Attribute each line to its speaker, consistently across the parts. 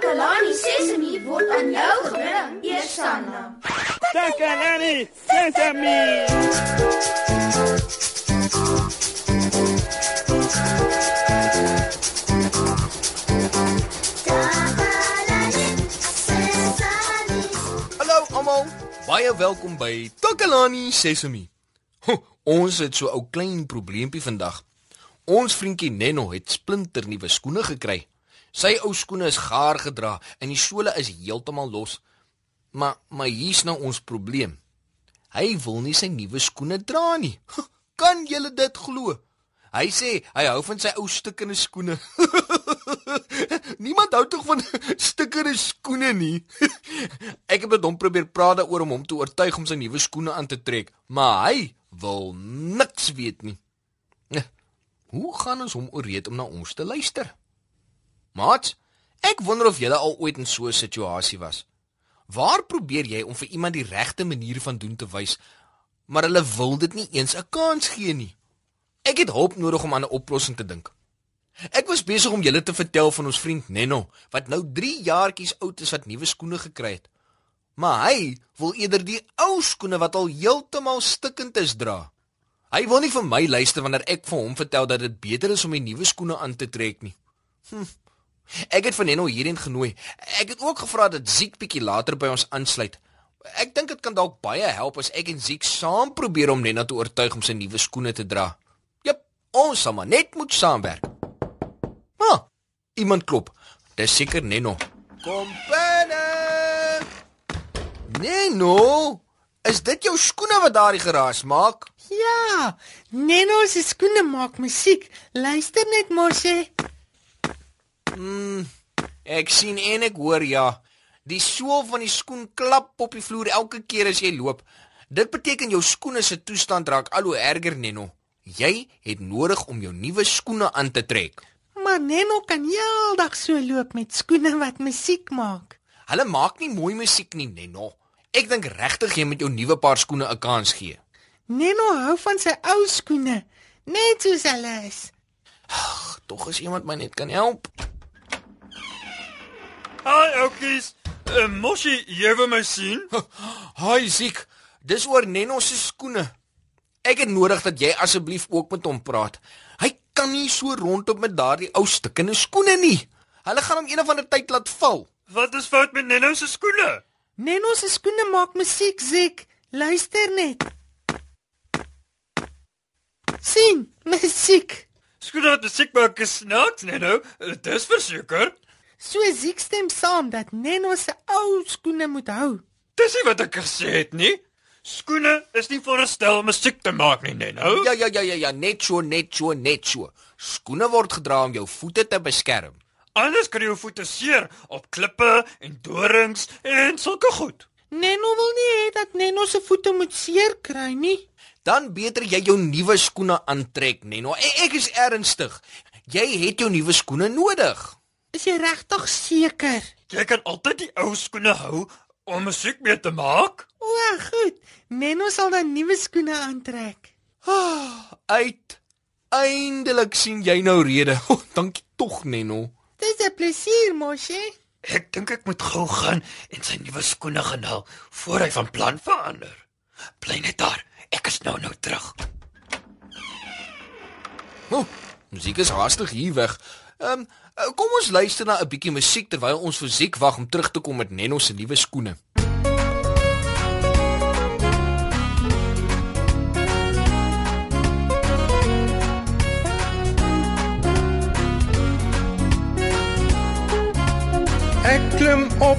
Speaker 1: Takalani Sesemi word aan jou gebring, Eersanna.
Speaker 2: Takalani Sesemi.
Speaker 3: Hallo almal, baie welkom by Takalani Sesemi. Ho, ons het so 'n ou klein probleempie vandag. Ons vriendjie Nenno het splinter nuwe skoene gekry. Sy ou skoene is gaar gedra en die sole is heeltemal los. Maar maar hier's nou ons probleem. Hy wil nie sy nuwe skoene dra nie. Kan julle dit glo? Hy sê hy hou van sy ou stukkende skoene. Niemand hou tog van stukkende skoene nie. Ek het met hom probeer praat daaroor om hom te oortuig om sy nuwe skoene aan te trek, maar hy wil niks weet nie. Hoe gaan ons hom ooreed om na ons te luister? Maat, ek wonder of jy al ooit in so 'n situasie was. Waar probeer jy om vir iemand die regte manier van doen te wys, maar hulle wil dit nie eens 'n kans gee nie? Ek het hulp nodig om aan 'n oplossing te dink. Ek was besig om julle te vertel van ons vriend Nenno wat nou 3 jaartjies oud is wat nuwe skoene gekry het. Maar hy wil eerder die ou skoene wat al heeltemal stikkend is dra. Hy wil nie vir my luister wanneer ek vir hom vertel dat dit beter is om die nuwe skoene aan te trek nie. Hm. Ek het van Nenno hierheen genooi. Ek het ook gevra dat Ziek bietjie later by ons aansluit. Ek dink dit kan dalk baie help as ek en Ziek saam probeer om Nenno te oortuig om sy nuwe skoene te dra. Jep, ons sal maar net moet saamwerk. Ah, iemand klop. Dis seker Nenno. Kom binne. Nenno, is dit jou skoene wat daardie geraas maak?
Speaker 4: Ja, Neno se skoene maak musiek. Luister net mos hè.
Speaker 3: Mm, ek sien en ek hoor ja. Die sool van die skoen klap op die vloer elke keer as jy loop. Dit beteken jou skoene se toestand raak al hoe erger, Nenno. Jy het nodig om jou nuwe skoene aan te trek.
Speaker 4: Maar Neno kan heeldag so loop met skoene wat musiek maak.
Speaker 3: Hulle maak nie mooi musiek nie, Nenno. Ek dink regtig jy moet jou nuwe paar skoene 'n kans gee.
Speaker 4: Neno hou van sy ou skoene, net soos hulle is.
Speaker 3: Tog is iemand my net kan help.
Speaker 2: Hi oukies. Uh, Moshi, jy wil my sien?
Speaker 3: Haai Ziek, dis oor Nenno se skoene. Ek het nodig dat jy asseblief ook met hom praat. Hy kan nie so rondop met daardie ou stikkende skoene nie. Hulle gaan hom een of ander tyd laat val.
Speaker 2: Wat is fout met Nenno se skoene?
Speaker 4: Neno se skoene maak musiek, Ziek. Luister net. sien, musiek.
Speaker 2: Skoene wat musiek maak is snaaks, Nenno. Uh, Dis verseker.
Speaker 4: So Ziek stem saam dat Neno se ou skoene moet hou.
Speaker 2: Dis nie wat ek gesê het nie. Skoene is nie veronderstel om musiek te maak nie, Nenno.
Speaker 3: Ja ja ja ja ja, net so, net so, net so. Skoene word gedra om jou voete te beskerm.
Speaker 2: Anders jy jou voete seer op klippe en dorings en sulke goed.
Speaker 4: Neno wil nie hê dat Neno se voete moet seer kry nie.
Speaker 3: Dan beter jy jou nuwe skoene aantrek, Nenno. Ek, ek is ernstig. Jy het jou nuwe skoene nodig.
Speaker 4: Is jy regtig seker?
Speaker 2: Jy kan altyd die ou skoene hou om musiek mee te maak.
Speaker 4: O, goed. Neno sal dan nuwe skoene aantrek.
Speaker 3: Ah, uit. Eindelik sien jy nou rede. Oh, dankie tog, Nenno.
Speaker 4: Dis 'n plesier, mosie.
Speaker 2: Ek dink ek moet gou gaan en sy nuwe skoene gaan haal voor hy van plan verander. Bly net daar. Ek is nou nou terug.
Speaker 3: Oh, musiek is haastig hier weg. Ehm, um, kom ons luister na 'n bietjie musiek terwyl ons vir Ziek wag om terug te kom met Nenno se nuwe skoene.
Speaker 5: Ek klim op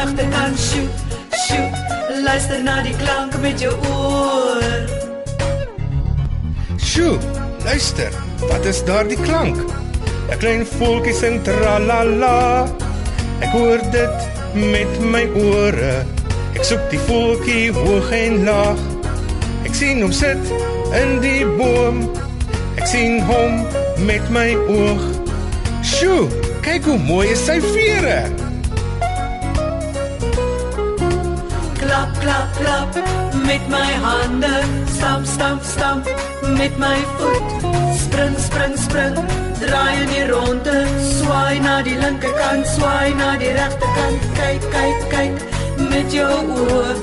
Speaker 6: die regterkant, shoot, shoot, luister na die klank met jou oor.
Speaker 5: Sjoe, luister, wat is daardie klank? 'n Klein voeltjie sing tra la la. Ek hoor dit met my ore. Ek soek die voeltjie hoog en laag. Ek sien hom sit in die boom. Ek sien hom met my oog. Sjoe, kyk hoe mooi is sy vere.
Speaker 6: Klap, klap, klap met my hande. Stamp, stamp, stamp met my voet. Spring, spring, spring. Draai in die ronde. Swaai na die linkerkant, swaai na die regterkant. Kyk, kyk, kyk met jou oë.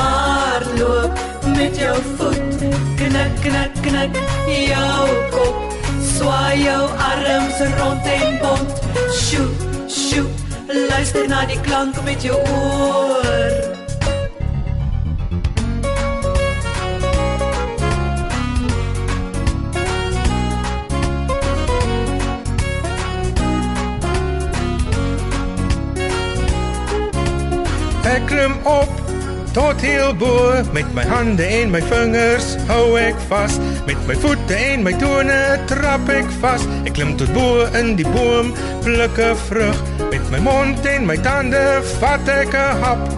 Speaker 6: Hardloop met jou voet. Knik, knik, knik jou kop. Swaai jou arms rond en bont. Sjoe, sjoe. Luister na die klank met jou oor.
Speaker 5: Op tot heel bo met my hande en my vingers hou ek vas met my voete en my tone trap ek vas ek klim tot bo in die boom pluk 'n vrug met my mond en my tande vat ek 'n hap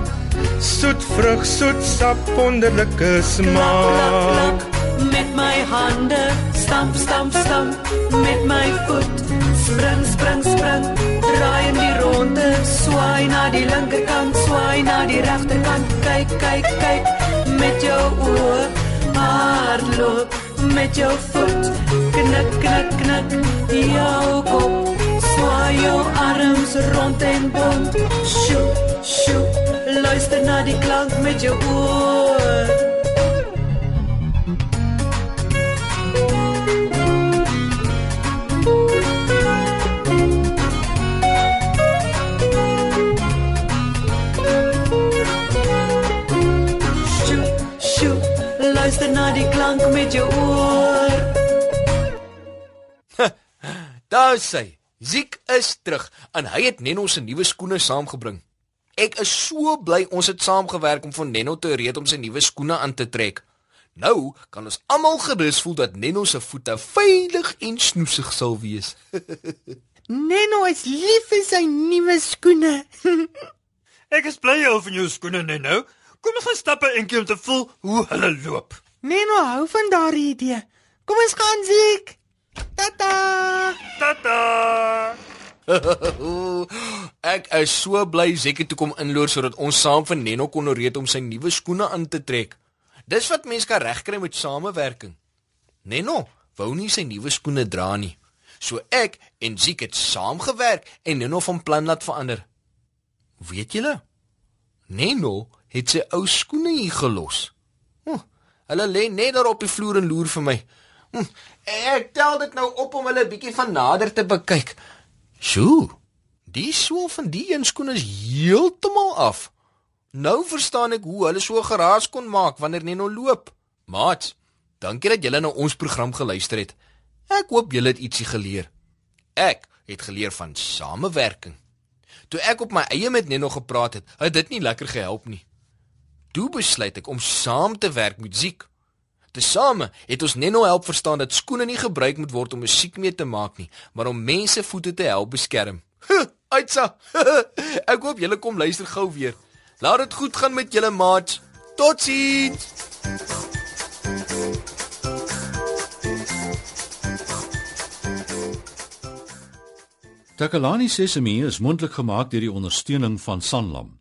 Speaker 5: soet vrug soet sap wonderlike
Speaker 6: Klak, klak,
Speaker 5: smaak
Speaker 6: klak met my hande. Stamp, stamp, stamp met my voet. Spring, spring, spring. Draai in die ronde. Swaai na die linkerkant, swaai na die regterkant. Kyk, kyk, kyk met jou oë. Hardloop met jou voet. Knik, knik, knik jou kop. Swaai jou arms rond en bont. Sjoe, sjoe. Luister na die klank met jou oë. Luister na die klank met jou oor.
Speaker 3: Daar is hy. Ziek is terug en hy het Nenno se nuwe skoene saamgebring. Ek is so bly ons het saamgewerk om vir Nenno te red om sy nuwe skoene aan te trek. Nou kan ons almal gerus voel dat Nenno se voete veilig en snoesig sal wees.
Speaker 4: Neno is lief vir sy nuwe skoene.
Speaker 2: Ek is bly jy hou van jou skoene net nou. Kom ons gaan stappe eentjie om te voel hoe hulle loop.
Speaker 4: Neno hou van daardie idee. Kom ons gaan Ziek. Tata.
Speaker 2: Tata.
Speaker 3: Ek is so bly Zekke toe kom inloer sodat ons saam vir Nenno kon red om sy nuwe skoene aan te trek. Dis wat mense kan regkry met samewerking. Nenno wou nie sy nuwe skoene dra nie. So ek en Ziek het saamgewerk en Nenno van plan laat verander. Weet julle? Nenno het sy ou skoene hier gelos. Hulle lê net daar op die vloer en loer vir my. Hm, ek tel dit nou op om hulle bietjie van nader te bekyk. Sjoe. Die sool van die een skoen is heeltemal af. Nou verstaan ek hoe hulle so geraas kon maak wanneer Neno loop. Maat, dankie dat julle na ons program geluister het. Ek hoop julle het ietsie geleer. Ek het geleer van samewerking. Toe ek op my eie met Neno gepraat het, het dit nie lekker gehelp nie. Toe besluit ek om saam te werk met Ziek. Tesame het ons Neno help verstaan dat skoene nie gebruik moet word om musiek mee te maak nie, maar om mense voete te help beskerm. Uitsa. Ek hoop julle kom luister gou weer. Laat dit goed gaan met julle maats. Totsiens.
Speaker 7: Takalani Sesemi is mondelik gemaak deur die ondersteuning van Sanlam.